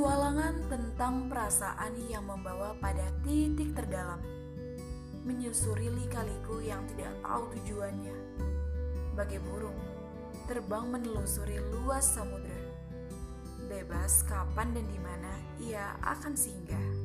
Petualangan tentang perasaan yang membawa pada titik terdalam. Menyusuri lika-liku yang tidak tahu tujuannya. Bagai burung, terbang menelusuri luas samudera. Bebas kapan dan di mana ia akan singgah.